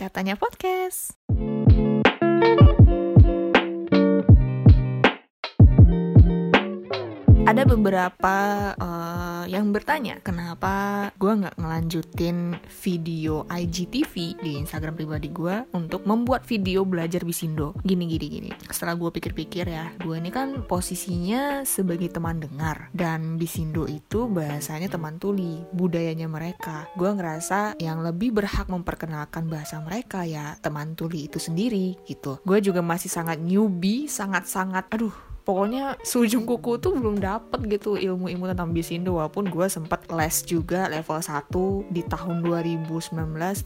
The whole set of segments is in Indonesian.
Katanya podcast. Ada beberapa uh, yang bertanya kenapa gue nggak ngelanjutin video IGTV di Instagram pribadi gue untuk membuat video belajar bisindo. Gini gini gini. Setelah gue pikir-pikir ya, gue ini kan posisinya sebagai teman dengar dan bisindo itu bahasanya teman tuli, budayanya mereka. Gue ngerasa yang lebih berhak memperkenalkan bahasa mereka ya teman tuli itu sendiri gitu. Gue juga masih sangat newbie, sangat-sangat aduh pokoknya sujung kuku tuh belum dapet gitu ilmu-ilmu tentang bisindo walaupun gue sempat les juga level 1 di tahun 2019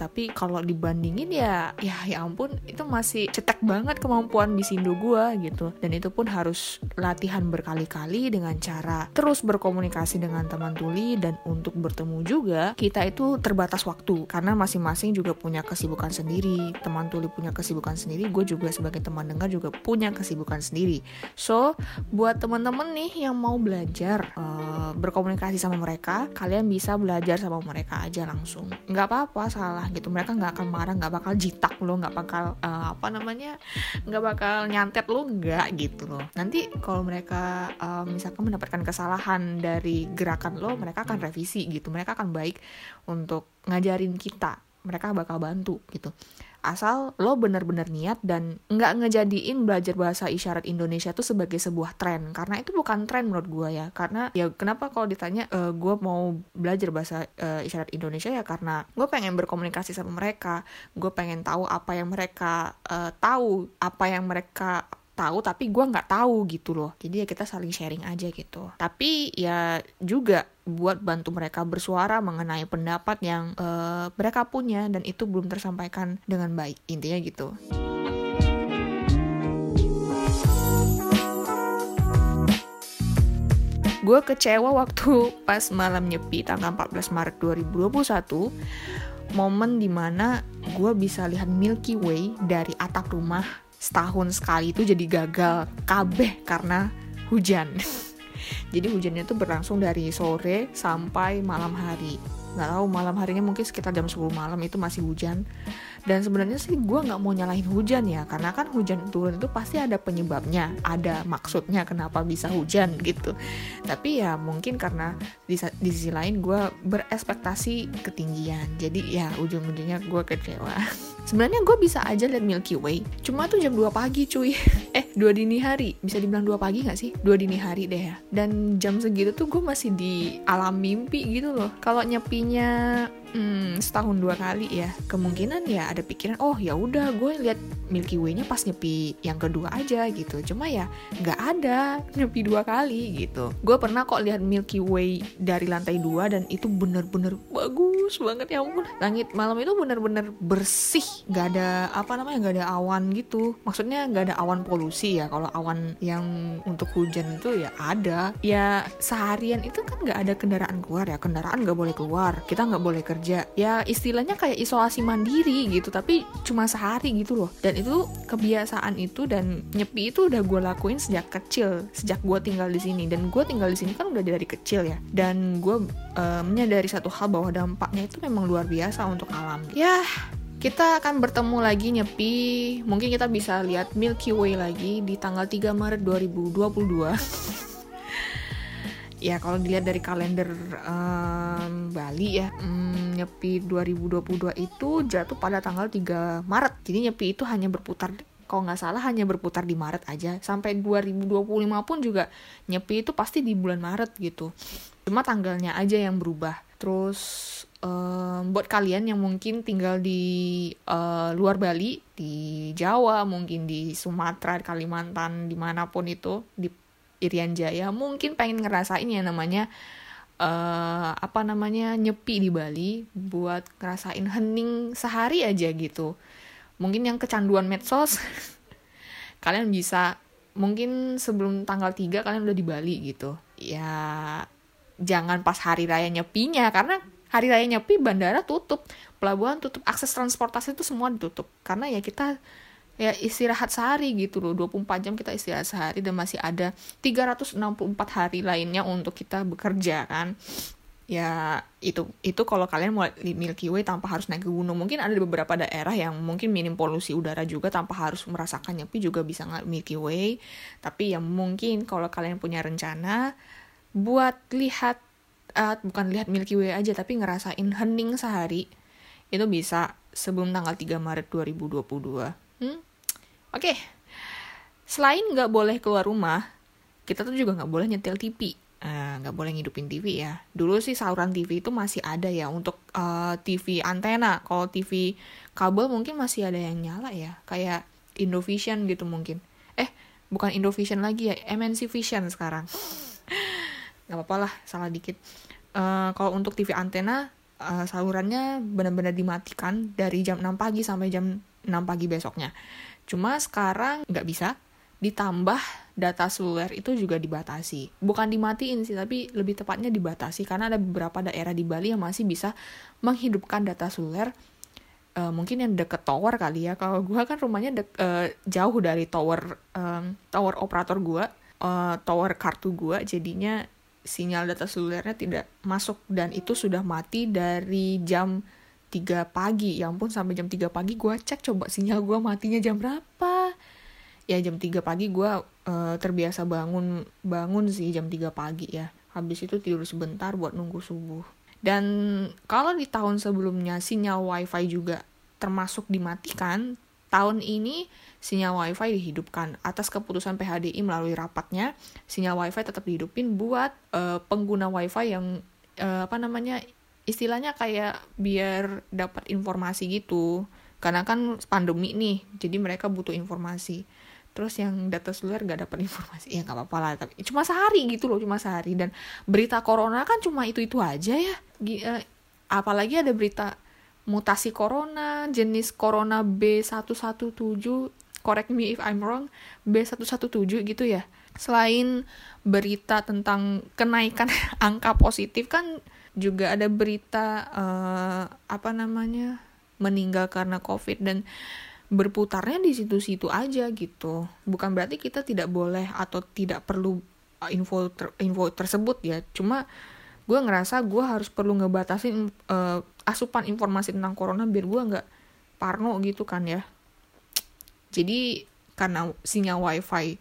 tapi kalau dibandingin ya ya ya ampun itu masih cetek banget kemampuan bisindo gue gitu. Dan itu pun harus latihan berkali-kali dengan cara terus berkomunikasi dengan teman tuli dan untuk bertemu juga kita itu terbatas waktu. Karena masing-masing juga punya kesibukan sendiri teman tuli punya kesibukan sendiri gue juga sebagai teman dengar juga punya kesibukan sendiri. So buat teman-teman nih yang mau belajar uh, berkomunikasi sama mereka kalian bisa belajar sama mereka aja langsung. Nggak apa-apa salah gitu. Mereka nggak akan marah nggak bakal jitak lo nggak bakal uh, apa namanya nggak bakal nyantet lo nggak gitu loh. Nanti kalau mereka uh, misalkan mendapatkan kesalahan dari gerakan lo mereka akan revisi gitu. Mereka akan baik untuk ngajarin kita mereka bakal bantu gitu. Asal lo bener-bener niat dan nggak ngejadiin belajar bahasa isyarat Indonesia tuh sebagai sebuah tren. Karena itu bukan tren menurut gue ya. Karena ya kenapa kalau ditanya e, gue mau belajar bahasa e, isyarat Indonesia ya karena gue pengen berkomunikasi sama mereka. Gue pengen tahu apa yang mereka e, tahu apa yang mereka tahu tapi gue nggak tahu gitu loh. Jadi ya kita saling sharing aja gitu. Tapi ya juga buat bantu mereka bersuara mengenai pendapat yang uh, mereka punya dan itu belum tersampaikan dengan baik intinya gitu. Gue kecewa waktu pas malam nyepi tanggal 14 Maret 2021 momen di mana gue bisa lihat Milky Way dari atap rumah setahun sekali itu jadi gagal kabeh karena hujan jadi hujannya tuh berlangsung dari sore sampai malam hari. Nggak tahu malam harinya mungkin sekitar jam 10 malam itu masih hujan dan sebenarnya sih gue nggak mau nyalahin hujan ya karena kan hujan turun itu pasti ada penyebabnya ada maksudnya kenapa bisa hujan gitu. Tapi ya mungkin karena di, di sisi lain gue berespektasi ketinggian jadi ya ujung-ujungnya gue kecewa. Sebenarnya gue bisa aja lihat Milky Way cuma tuh jam 2 pagi cuy. Eh 2 dini hari bisa dibilang 2 pagi gak sih? 2 dini hari deh ya. Dan jam segitu tuh gue masih di alam mimpi gitu loh. Kalau nyepinya hmm, setahun dua kali ya. Kemungkinan ya ada pikiran oh ya udah gue lihat Milky Way-nya pas nyepi yang kedua aja gitu. Cuma ya nggak ada nyepi dua kali gitu. Gue pernah kok lihat Milky Way dari lantai dua dan itu bener-bener bagus banget ya ampun. Langit malam itu bener-bener bersih. Nggak ada apa namanya nggak ada awan gitu. Maksudnya nggak ada awan polusi ya. Kalau awan yang untuk hujan itu ya ada. Ya seharian itu kan nggak ada kendaraan keluar ya. Kendaraan nggak boleh keluar. Kita nggak boleh kerja kerja ya istilahnya kayak isolasi mandiri gitu tapi cuma sehari gitu loh. Dan itu kebiasaan itu dan nyepi itu udah gue lakuin sejak kecil sejak gue tinggal di sini. Dan gue tinggal di sini kan udah dari kecil ya. Dan gue uh, menyadari satu hal bahwa dampaknya itu memang luar biasa untuk alam. Ya kita akan bertemu lagi nyepi. Mungkin kita bisa lihat Milky Way lagi di tanggal 3 Maret 2022 ya kalau dilihat dari kalender um, Bali ya um, nyepi 2022 itu jatuh pada tanggal 3 Maret. Jadi nyepi itu hanya berputar kalau nggak salah hanya berputar di Maret aja. Sampai 2025 pun juga nyepi itu pasti di bulan Maret gitu. Cuma tanggalnya aja yang berubah. Terus um, buat kalian yang mungkin tinggal di uh, luar Bali di Jawa mungkin di Sumatera Kalimantan di mana pun itu di Irian Jaya mungkin pengen ngerasain ya namanya uh, apa namanya nyepi di Bali buat ngerasain hening sehari aja gitu. Mungkin yang kecanduan medsos kalian bisa mungkin sebelum tanggal 3 kalian udah di Bali gitu. Ya jangan pas hari raya nyepinya karena hari raya nyepi bandara tutup pelabuhan tutup akses transportasi itu semua ditutup. Karena ya kita ya istirahat sehari gitu loh. 24 jam kita istirahat sehari dan masih ada 364 hari lainnya untuk kita bekerja kan? Ya itu itu kalau kalian mau Milky Way tanpa harus naik ke gunung. Mungkin ada beberapa daerah yang mungkin minim polusi udara juga tanpa harus merasakan nyepi juga bisa nggak Milky Way. Tapi yang mungkin kalau kalian punya rencana buat lihat uh, bukan lihat Milky Way aja tapi ngerasain hening sehari itu bisa sebelum tanggal 3 Maret 2022 hmm? oke okay. selain nggak boleh keluar rumah kita tuh juga nggak boleh nyetel TV Eh, nggak uh, boleh ngidupin TV ya. Dulu sih saluran TV itu masih ada ya untuk uh, eh, TV antena. Kalau TV kabel mungkin masih ada yang nyala ya, kayak Indovision gitu mungkin. Eh, bukan Indovision lagi ya, MNC Vision sekarang. nggak apa-apa lah, salah dikit. Uh, kalau untuk TV antena, uh, salurannya benar-benar dimatikan dari jam 6 pagi sampai jam 6 pagi besoknya. Cuma sekarang nggak bisa, ditambah data seluler itu juga dibatasi. Bukan dimatiin sih, tapi lebih tepatnya dibatasi karena ada beberapa daerah di Bali yang masih bisa menghidupkan data seluler. Uh, mungkin yang deket tower kali ya. Kalau gue kan rumahnya dek, uh, jauh dari tower um, tower operator gue, uh, tower kartu gue, jadinya sinyal data selulernya tidak masuk dan itu sudah mati dari jam 3 pagi. Ya ampun sampai jam 3 pagi gue cek coba sinyal gue matinya jam berapa. Ya jam 3 pagi gue uh, terbiasa bangun bangun sih jam 3 pagi ya. Habis itu tidur sebentar buat nunggu subuh. Dan kalau di tahun sebelumnya sinyal wifi juga termasuk dimatikan tahun ini sinyal wifi dihidupkan. Atas keputusan PHDI melalui rapatnya sinyal wifi tetap dihidupin buat uh, pengguna wifi yang uh, apa namanya istilahnya kayak biar dapat informasi gitu. Karena kan pandemi nih jadi mereka butuh informasi. Terus yang data seluler gak dapat informasi. Ya nggak apa-apa lah tapi cuma sehari gitu loh cuma sehari. Dan berita corona kan cuma itu itu aja ya. Uh, apalagi ada berita mutasi corona jenis corona B117 correct me if I'm wrong B117 gitu ya. Selain berita tentang kenaikan angka positif kan juga ada berita uh, apa namanya meninggal karena covid dan berputarnya di situ-situ aja gitu. Bukan berarti kita tidak boleh atau tidak perlu uh, info ter, info tersebut ya. Cuma gue ngerasa gue harus perlu ngebatasin uh, asupan informasi tentang corona biar gue nggak parno gitu kan ya. Jadi karena sinyal wifi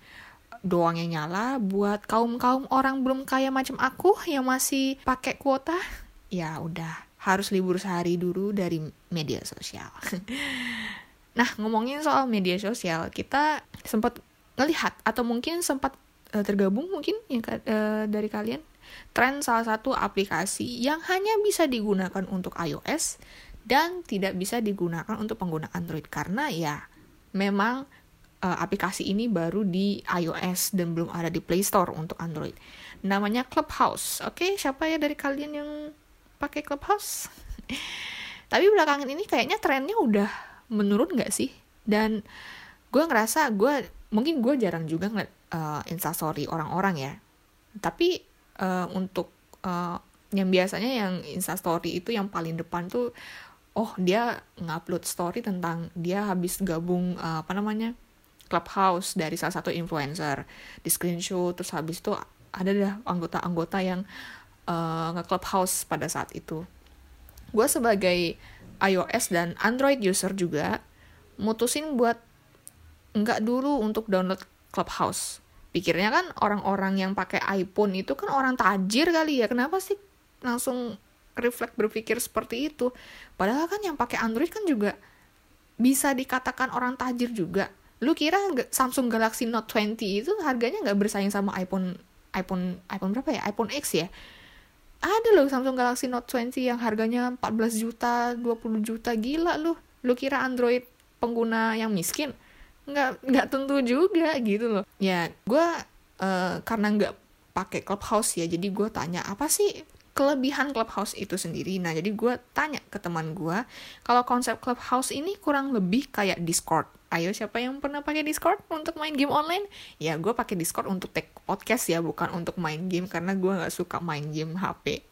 doang yang nyala buat kaum kaum orang belum kaya macam aku yang masih pakai kuota ya udah harus libur sehari dulu dari media sosial. Nah, ngomongin soal media sosial, kita sempat ngelihat atau mungkin sempat uh, tergabung mungkin yang uh, dari kalian tren salah satu aplikasi yang hanya bisa digunakan untuk iOS dan tidak bisa digunakan untuk pengguna Android. Karena ya memang uh, aplikasi ini baru di iOS dan belum ada di Play Store untuk Android. Namanya Clubhouse. Oke, okay, siapa ya dari kalian yang pakai Clubhouse? Tapi belakangan ini kayaknya trennya udah menurun gak sih dan gue ngerasa gue mungkin gue jarang juga ngeliat uh, instastory orang-orang ya tapi uh, untuk uh, yang biasanya yang instastory itu yang paling depan tuh oh dia ngupload story tentang dia habis gabung uh, apa namanya clubhouse dari salah satu influencer di screenshot terus habis itu ada dah anggota-anggota yang uh, nge-clubhouse pada saat itu gue sebagai iOS dan Android user juga mutusin buat nggak dulu untuk download Clubhouse. Pikirnya kan orang-orang yang pakai iPhone itu kan orang tajir kali ya. Kenapa sih langsung refleks berpikir seperti itu? Padahal kan yang pakai Android kan juga bisa dikatakan orang tajir juga. Lu kira Samsung Galaxy Note 20 itu harganya nggak bersaing sama iPhone iPhone iPhone berapa ya? iPhone X ya? ada loh Samsung Galaxy Note 20 yang harganya 14 juta 20 juta gila lu lu kira Android pengguna yang miskin nggak nggak tentu juga gitu loh ya gue uh, karena nggak pakai Clubhouse ya jadi gue tanya apa sih kelebihan Clubhouse itu sendiri nah jadi gue tanya ke teman gue kalau konsep Clubhouse ini kurang lebih kayak Discord ayo siapa yang pernah pakai Discord untuk main game online? Ya gue pakai Discord untuk take podcast ya, bukan untuk main game karena gue nggak suka main game HP.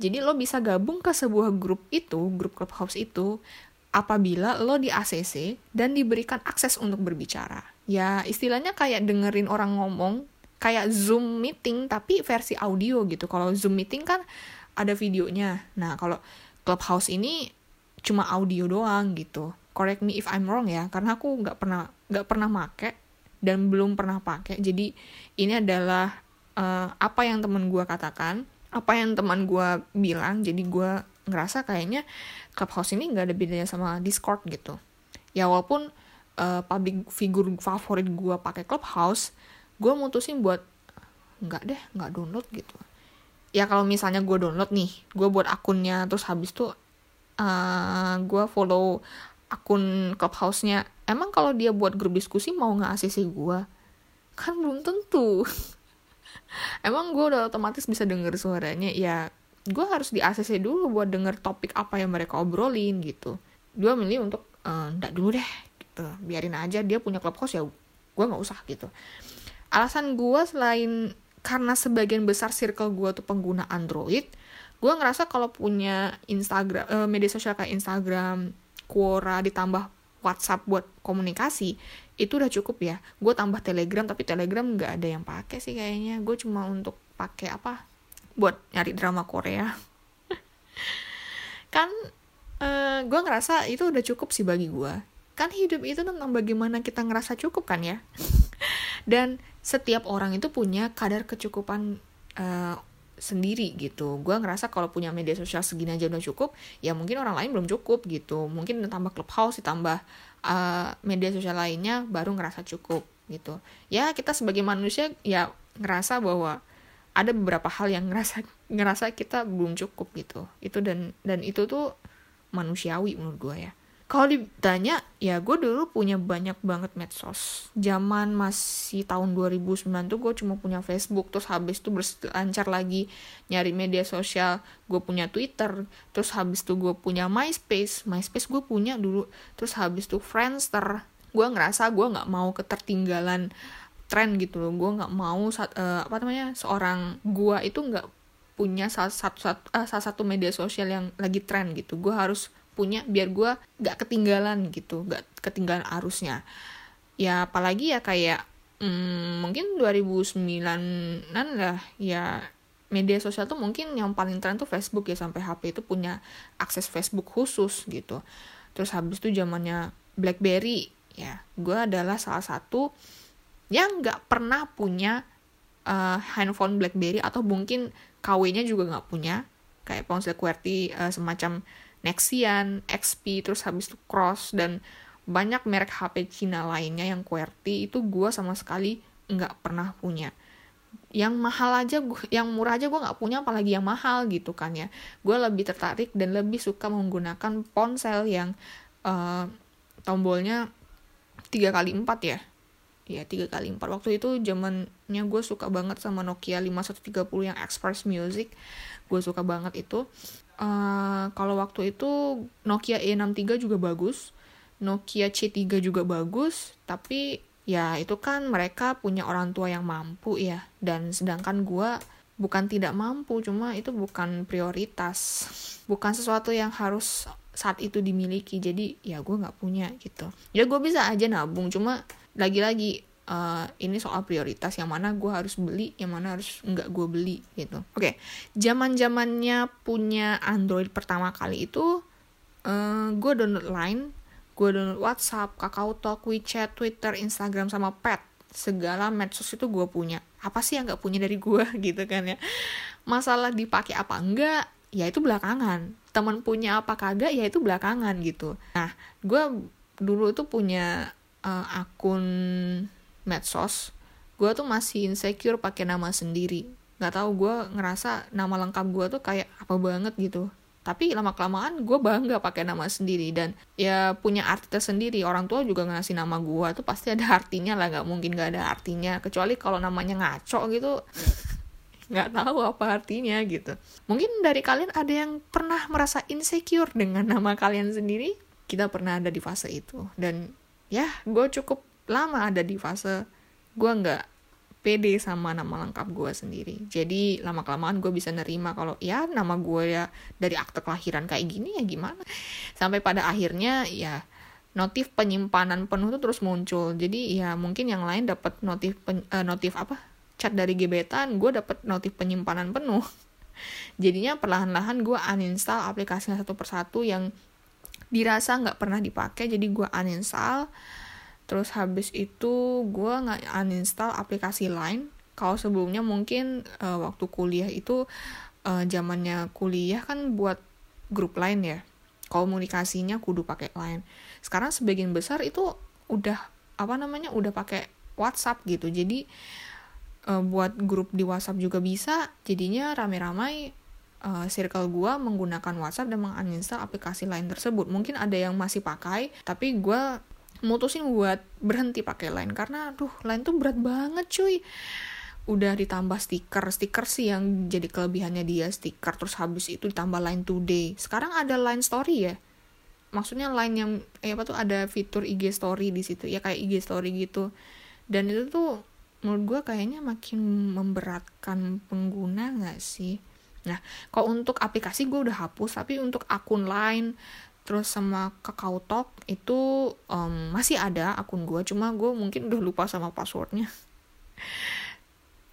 Jadi lo bisa gabung ke sebuah grup itu, grup Clubhouse itu, apabila lo di ACC dan diberikan akses untuk berbicara. Ya istilahnya kayak dengerin orang ngomong, kayak Zoom meeting tapi versi audio gitu. Kalau Zoom meeting kan ada videonya. Nah kalau clubhouse ini cuma audio doang gitu. Correct me if I'm wrong ya karena aku nggak pernah nggak pernah make dan belum pernah pakai. Jadi ini adalah uh, apa yang teman gue katakan apa yang teman gue bilang. Jadi gue ngerasa kayaknya clubhouse ini nggak ada bedanya sama discord gitu. Ya walaupun uh, public figure favorit gue pakai clubhouse gue mutusin buat nggak deh nggak download gitu. Ya kalau misalnya gue download nih gue buat akunnya terus habis tuh uh, gue follow akun clubhouse-nya. Emang kalau dia buat grup diskusi mau nggak ACC gue kan belum tentu. Emang gue udah otomatis bisa denger suaranya. Ya gue harus di ACC dulu buat denger topik apa yang mereka obrolin gitu. Gue milih untuk uh, ndak dulu deh gitu. Biarin aja dia punya clubhouse ya gue nggak usah gitu alasan gue selain karena sebagian besar circle gue tuh pengguna Android gue ngerasa kalau punya Instagram uh, media sosial kayak Instagram Quora ditambah WhatsApp buat komunikasi itu udah cukup ya. Gue tambah Telegram tapi Telegram nggak ada yang pakai sih kayaknya. Gue cuma untuk pakai apa? Buat nyari drama Korea. Kan eh, gue ngerasa itu udah cukup sih bagi gue kan hidup itu tentang bagaimana kita ngerasa cukup kan ya dan setiap orang itu punya kadar kecukupan uh, sendiri gitu. Gue ngerasa kalau punya media sosial segini aja udah cukup ya mungkin orang lain belum cukup gitu. Mungkin tambah clubhouse ditambah uh, media sosial lainnya baru ngerasa cukup gitu. Ya kita sebagai manusia ya ngerasa bahwa ada beberapa hal yang ngerasa ngerasa kita belum cukup gitu. Itu dan dan itu tuh manusiawi menurut gue ya kalau ditanya ya gue dulu punya banyak banget medsos. Zaman masih tahun 2009 tuh gue cuma punya Facebook terus habis tuh berselancar lagi nyari media sosial. Gue punya Twitter terus habis tuh gue punya MySpace. MySpace gue punya dulu terus habis tuh Friendster. Gue ngerasa gue nggak mau ketertinggalan tren gitu loh. Gue nggak mau saat, uh, apa namanya seorang gue itu nggak punya salah satu, satu uh, salah satu media sosial yang lagi tren gitu. Gue harus punya biar gue gak ketinggalan gitu gak ketinggalan arusnya. Ya apalagi ya kayak hmm, mungkin 2009an lah ya media sosial tuh mungkin yang paling tren tuh Facebook ya sampai HP itu punya akses Facebook khusus gitu. Terus habis itu zamannya BlackBerry ya gue adalah salah satu yang nggak pernah punya uh, handphone BlackBerry atau mungkin KW-nya juga nggak punya kayak ponsel QWERTY uh, semacam Nexian, XP, terus habis itu Cross dan banyak merek HP Cina lainnya yang QWERTY itu gue sama sekali nggak pernah punya. Yang mahal aja yang murah aja gue nggak punya apalagi yang mahal gitu kan ya. Gue lebih tertarik dan lebih suka menggunakan ponsel yang uh, tombolnya tiga kali empat ya. Ya tiga kali empat. Waktu itu zamannya gue suka banget sama Nokia 5130 yang Express Music. Gue suka banget itu Uh, kalau waktu itu Nokia E63 juga bagus, Nokia C3 juga bagus, tapi ya itu kan mereka punya orang tua yang mampu ya, dan sedangkan gue bukan tidak mampu, cuma itu bukan prioritas, bukan sesuatu yang harus saat itu dimiliki, jadi ya gue nggak punya gitu. Ya gue bisa aja nabung, cuma lagi-lagi uh, ini soal prioritas yang mana gue harus beli yang mana harus nggak gue beli gitu. Oke okay. zaman zamannya punya Android pertama kali itu uh, eh, gue download Line gue download WhatsApp, Kakao Talk, WeChat, Twitter, Instagram sama Pet. Segala medsos itu gue punya. Apa sih yang nggak punya dari gue gitu kan ya? Masalah dipakai apa enggak ya itu belakangan. Teman punya apa kagak ya itu belakangan gitu. Nah gue dulu tuh punya uh, akun medsos gue tuh masih insecure pakai nama sendiri. Nggak tahu gue ngerasa nama lengkap gue tuh kayak apa banget gitu. Tapi lama kelamaan gue bangga pakai nama sendiri dan ya punya arti tersendiri. Orang tua juga ngasih nama gue tuh pasti ada artinya lah nggak mungkin nggak ada artinya. Kecuali kalau namanya ngaco gitu nggak tahu apa artinya gitu. Mungkin dari kalian ada yang pernah merasa insecure dengan nama kalian sendiri? Kita pernah ada di fase itu. Dan ya gue cukup lama ada di fase gue nggak pede sama nama lengkap gue sendiri. Jadi lama kelamaan gue bisa nerima kalau ya nama gue ya dari akte kelahiran kayak gini ya gimana? Sampai pada akhirnya ya notif penyimpanan penuh tuh terus muncul. Jadi ya mungkin yang lain dapat notif pen, uh, notif apa? Chat dari gebetan gue dapat notif penyimpanan penuh. Jadinya perlahan-lahan gue uninstall aplikasinya satu persatu yang dirasa nggak pernah dipakai jadi gue uninstall terus habis itu gue nggak uninstall aplikasi lain kalau sebelumnya mungkin uh, waktu kuliah itu uh, zamannya kuliah kan buat grup lain ya. Komunikasinya kudu pakai lain sekarang sebagian besar itu udah apa namanya udah pakai WhatsApp gitu. Jadi uh, buat grup di WhatsApp juga bisa. Jadinya rame-ramai uh, circle gue menggunakan WhatsApp dan menginstal aplikasi lain tersebut. Mungkin ada yang masih pakai, tapi gue mutusin buat berhenti pakai lain karena tuh lain tuh berat banget cuy. Udah ditambah stiker. Stiker sih yang jadi kelebihannya dia stiker. Terus habis itu ditambah line today. Sekarang ada line story ya? Maksudnya line yang eh apa tuh ada fitur IG story di situ. Ya kayak IG story gitu. Dan itu tuh menurut gue kayaknya makin memberatkan pengguna nggak sih? Nah, kalau untuk aplikasi gue udah hapus, tapi untuk akun lain terus sama Kakao Talk itu um, masih ada akun gue, cuma gue mungkin udah lupa sama passwordnya.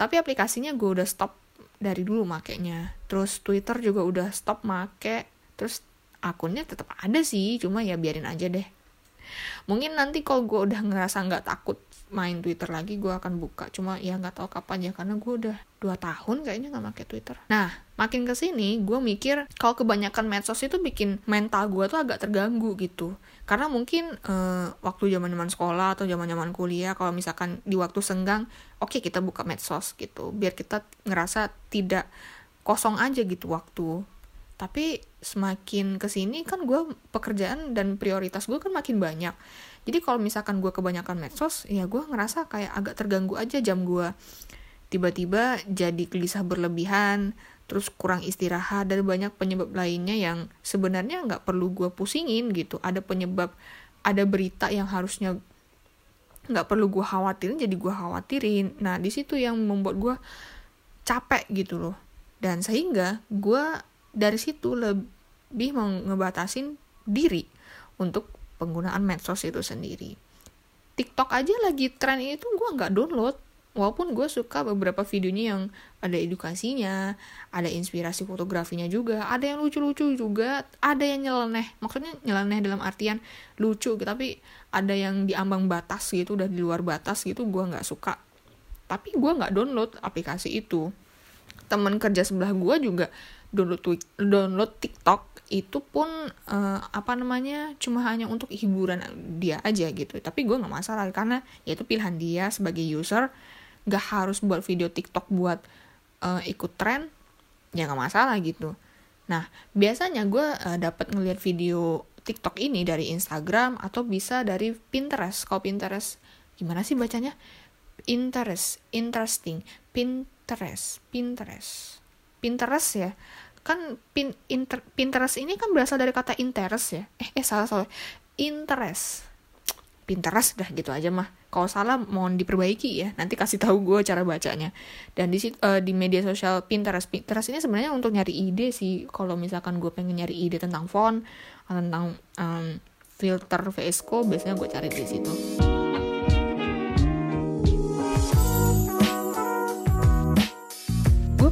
tapi aplikasinya gue udah stop dari dulu makainya. Terus Twitter juga udah stop make. Terus akunnya tetap ada sih, cuma ya biarin aja deh. Mungkin nanti kalau gue udah ngerasa nggak takut main Twitter lagi gue akan buka. Cuma ya nggak tahu kapan ya karena gue udah dua tahun kayaknya nggak pakai Twitter. Nah makin ke sini gue mikir kalau kebanyakan medsos itu bikin mental gue tuh agak terganggu gitu. Karena mungkin uh, waktu zaman zaman sekolah atau zaman zaman kuliah kalau misalkan di waktu senggang oke okay, kita buka medsos gitu biar kita ngerasa tidak kosong aja gitu waktu. Tapi semakin ke sini kan gue pekerjaan dan prioritas gue kan makin banyak jadi kalau misalkan gue kebanyakan medsos ya gue ngerasa kayak agak terganggu aja jam gue tiba-tiba jadi gelisah berlebihan terus kurang istirahat dan banyak penyebab lainnya yang sebenarnya nggak perlu gue pusingin gitu. Ada penyebab ada berita yang harusnya nggak perlu gue khawatirin jadi gue khawatirin. Nah di situ yang membuat gue capek gitu loh. Dan sehingga gue dari situ lebih mau diri untuk penggunaan medsos itu sendiri. TikTok aja lagi tren itu gue nggak download, walaupun gue suka beberapa videonya yang ada edukasinya, ada inspirasi fotografinya juga, ada yang lucu-lucu juga, ada yang nyeleneh, maksudnya nyeleneh dalam artian lucu, tapi ada yang diambang batas gitu, udah di luar batas gitu, gue nggak suka. Tapi gue nggak download aplikasi itu. Temen kerja sebelah gue juga download download TikTok itu pun uh, apa namanya cuma hanya untuk hiburan dia aja gitu. Tapi gue nggak masalah karena ya itu pilihan dia sebagai user. Nggak harus buat video TikTok buat uh, ikut tren ya nggak masalah gitu. Nah biasanya gue uh, dapat ngeliat video TikTok ini dari Instagram atau bisa dari Pinterest. Kalau Pinterest gimana sih bacanya? Interest interesting. Pinterest Pinterest Pinterest ya. Kan pin, inter, Pinterest ini kan berasal dari kata interest ya. Eh eh salah salah. Interest. Pinterest dah gitu aja mah. Kalau salah mohon diperbaiki ya. Nanti kasih tahu gue cara bacanya. Dan di uh, di media sosial Pinterest. Pinterest ini sebenarnya untuk nyari ide sih. Kalau misalkan gue pengen nyari ide tentang font tentang um, filter VS Code biasanya gue cari di situ.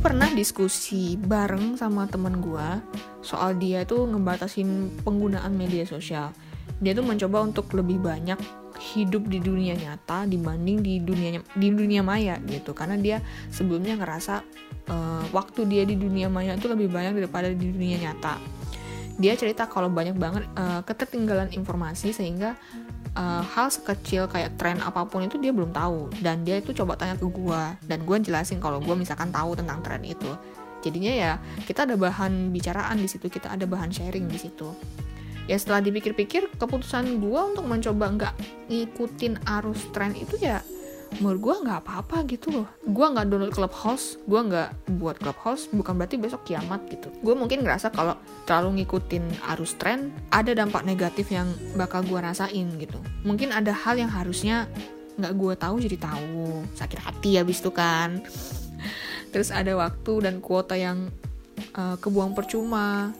Pernah diskusi bareng sama temen gue soal dia itu ngebatasin penggunaan media sosial. Dia tuh mencoba untuk lebih banyak hidup di dunia nyata dibanding di dunia di dunia maya gitu karena dia sebelumnya ngerasa uh, waktu dia di dunia maya itu lebih banyak daripada di dunia nyata dia cerita kalau banyak banget uh, ketertinggalan informasi sehingga uh, hal sekecil kayak tren apa pun itu dia belum tahu. Dan dia itu coba tanya ke gue dan gue jelasin kalau gue misalkan tahu tentang tren itu. Jadinya ya kita ada bahan bicaraan di situ kita ada bahan sharing di situ. Ya setelah dipikir-pikir keputusan gue untuk mencoba nggak ngikutin arus tren itu ya menurut gue nggak apa-apa gitu loh. Gue nggak download clubhouse gue nggak buat clubhouse bukan berarti besok kiamat gitu. Gue mungkin ngerasa kalau terlalu ngikutin arus tren ada dampak negatif yang bakal gue rasain gitu. Mungkin ada hal yang harusnya nggak gue tahu jadi tahu. Sakit hati habis itu kan. Terus ada waktu dan kuota yang uh, kebuang percuma.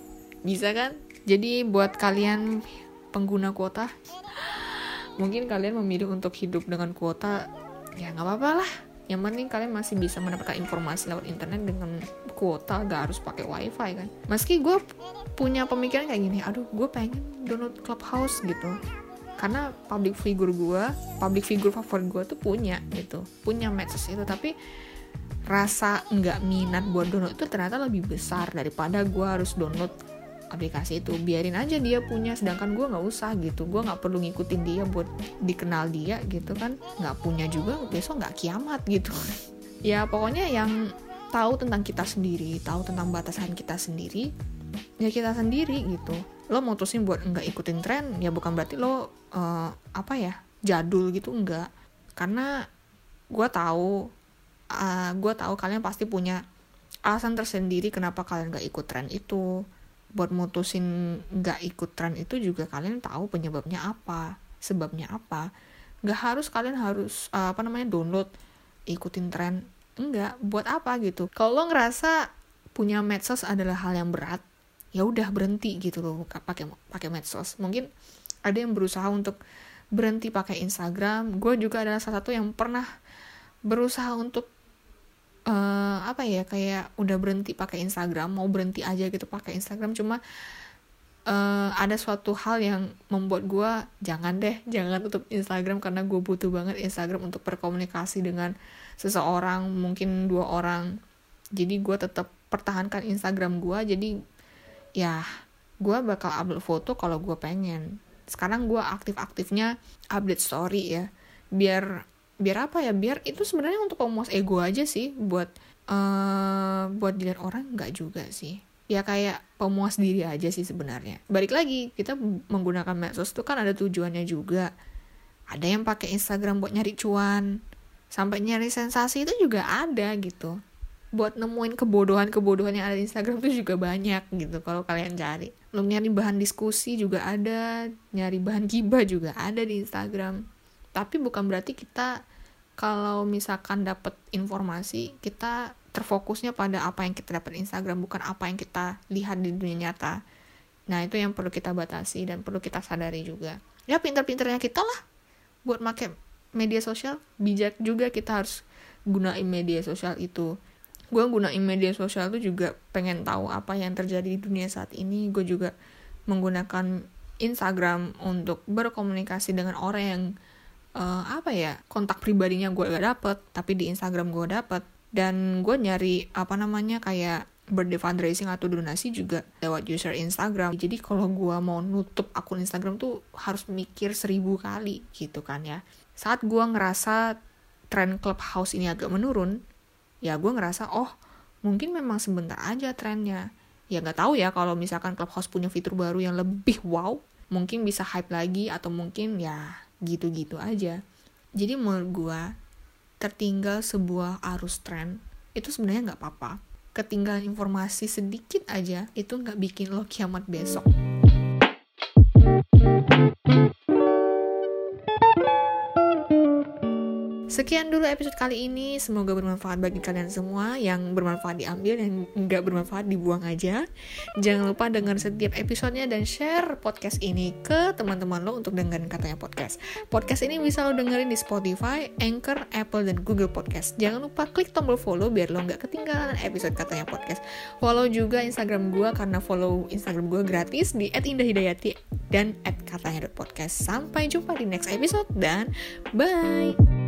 Bisa kan? Jadi buat kalian pengguna kuota mungkin kalian memilih untuk hidup dengan kuota ya nggak apa-apa lah. Yang penting kalian masih bisa mendapatkan informasi lewat internet dengan kuota gak harus pakai wifi kan? Meski gue punya pemikiran kayak gini aduh gue pengen download clubhouse gitu. Karena public figure gue public figure favorit gue tuh punya gitu. Punya medsos itu tapi rasa nggak minat buat download itu ternyata lebih besar daripada gue harus download aplikasi itu biarin aja dia punya sedangkan gue nggak usah gitu. Gue nggak perlu ngikutin dia buat dikenal dia gitu kan. Nggak punya juga besok nggak kiamat gitu. Ya pokoknya yang tahu tentang kita sendiri tahu tentang batasan kita sendiri ya kita sendiri gitu. Lo mutusin buat nggak ikutin tren ya bukan berarti lo uh, apa ya jadul gitu enggak karena gue tahu uh, gue tahu kalian pasti punya alasan tersendiri kenapa kalian gak ikut tren itu buat mutusin nggak ikut tren itu juga kalian tahu penyebabnya apa sebabnya apa. Nggak harus kalian harus uh, apa namanya download ikutin tren. Enggak buat apa gitu. Kalau lo ngerasa punya medsos adalah hal yang berat ya udah berhenti gitu loh pakai pakai medsos. Mungkin ada yang berusaha untuk berhenti pakai Instagram. Gue juga adalah salah satu yang pernah berusaha untuk uh, apa ya kayak udah berhenti pakai Instagram mau berhenti aja gitu pakai Instagram. Cuma uh, ada suatu hal yang membuat gue jangan deh jangan tutup Instagram karena gue butuh banget Instagram untuk berkomunikasi dengan seseorang mungkin dua orang. Jadi gue tetap pertahankan Instagram gue jadi ya gue bakal upload foto kalau gue pengen. Sekarang gue aktif-aktifnya update story ya biar biar apa ya? Biar itu sebenarnya untuk pemuas ego aja sih buat uh, buat dilihat orang nggak juga sih. Ya kayak pemuas diri aja sih sebenarnya. Balik lagi kita menggunakan medsos itu kan ada tujuannya juga. Ada yang pakai Instagram buat nyari cuan. Sampai nyari sensasi itu juga ada gitu. Buat nemuin kebodohan-kebodohan yang ada di Instagram itu juga banyak gitu kalau kalian cari. Lo nyari bahan diskusi juga ada nyari bahan gibah juga ada di Instagram tapi bukan berarti kita kalau misalkan dapat informasi kita terfokusnya pada apa yang kita dapat Instagram bukan apa yang kita lihat di dunia nyata. Nah itu yang perlu kita batasi dan perlu kita sadari juga. Ya pinter-pinternya kita lah buat make media sosial. Bijak juga kita harus gunain media sosial itu. Gue gunain media sosial itu juga pengen tahu apa yang terjadi di dunia saat ini. Gue juga menggunakan Instagram untuk berkomunikasi dengan orang yang uh, apa ya kontak pribadinya gue gak dapet tapi di Instagram gue dapet dan gue nyari apa namanya kayak birthday fundraising atau donasi juga lewat user Instagram. Jadi kalau gue mau nutup akun Instagram tuh harus mikir seribu kali gitu kan ya. Saat gue ngerasa tren clubhouse ini agak menurun, ya gue ngerasa oh mungkin memang sebentar aja trennya. Ya nggak tahu ya kalau misalkan clubhouse punya fitur baru yang lebih wow, mungkin bisa hype lagi atau mungkin ya gitu-gitu aja. Jadi menurut gue tertinggal sebuah arus tren itu sebenarnya nggak apa-apa. Ketinggalan informasi sedikit aja itu nggak bikin lo kiamat besok Sekian dulu episode kali ini. Semoga bermanfaat bagi kalian semua. Yang bermanfaat diambil, yang nggak bermanfaat dibuang aja. Jangan lupa dengar setiap episodenya dan share podcast ini ke teman-teman lo untuk dengerin katanya podcast. Podcast ini bisa lo dengerin di Spotify, Anchor, Apple, dan Google Podcast. Jangan lupa klik tombol follow biar lo nggak ketinggalan episode katanya podcast. Follow juga Instagram gue karena follow Instagram gue gratis di @indahdidayati dan @katanya.podcast. Sampai jumpa di next episode dan bye.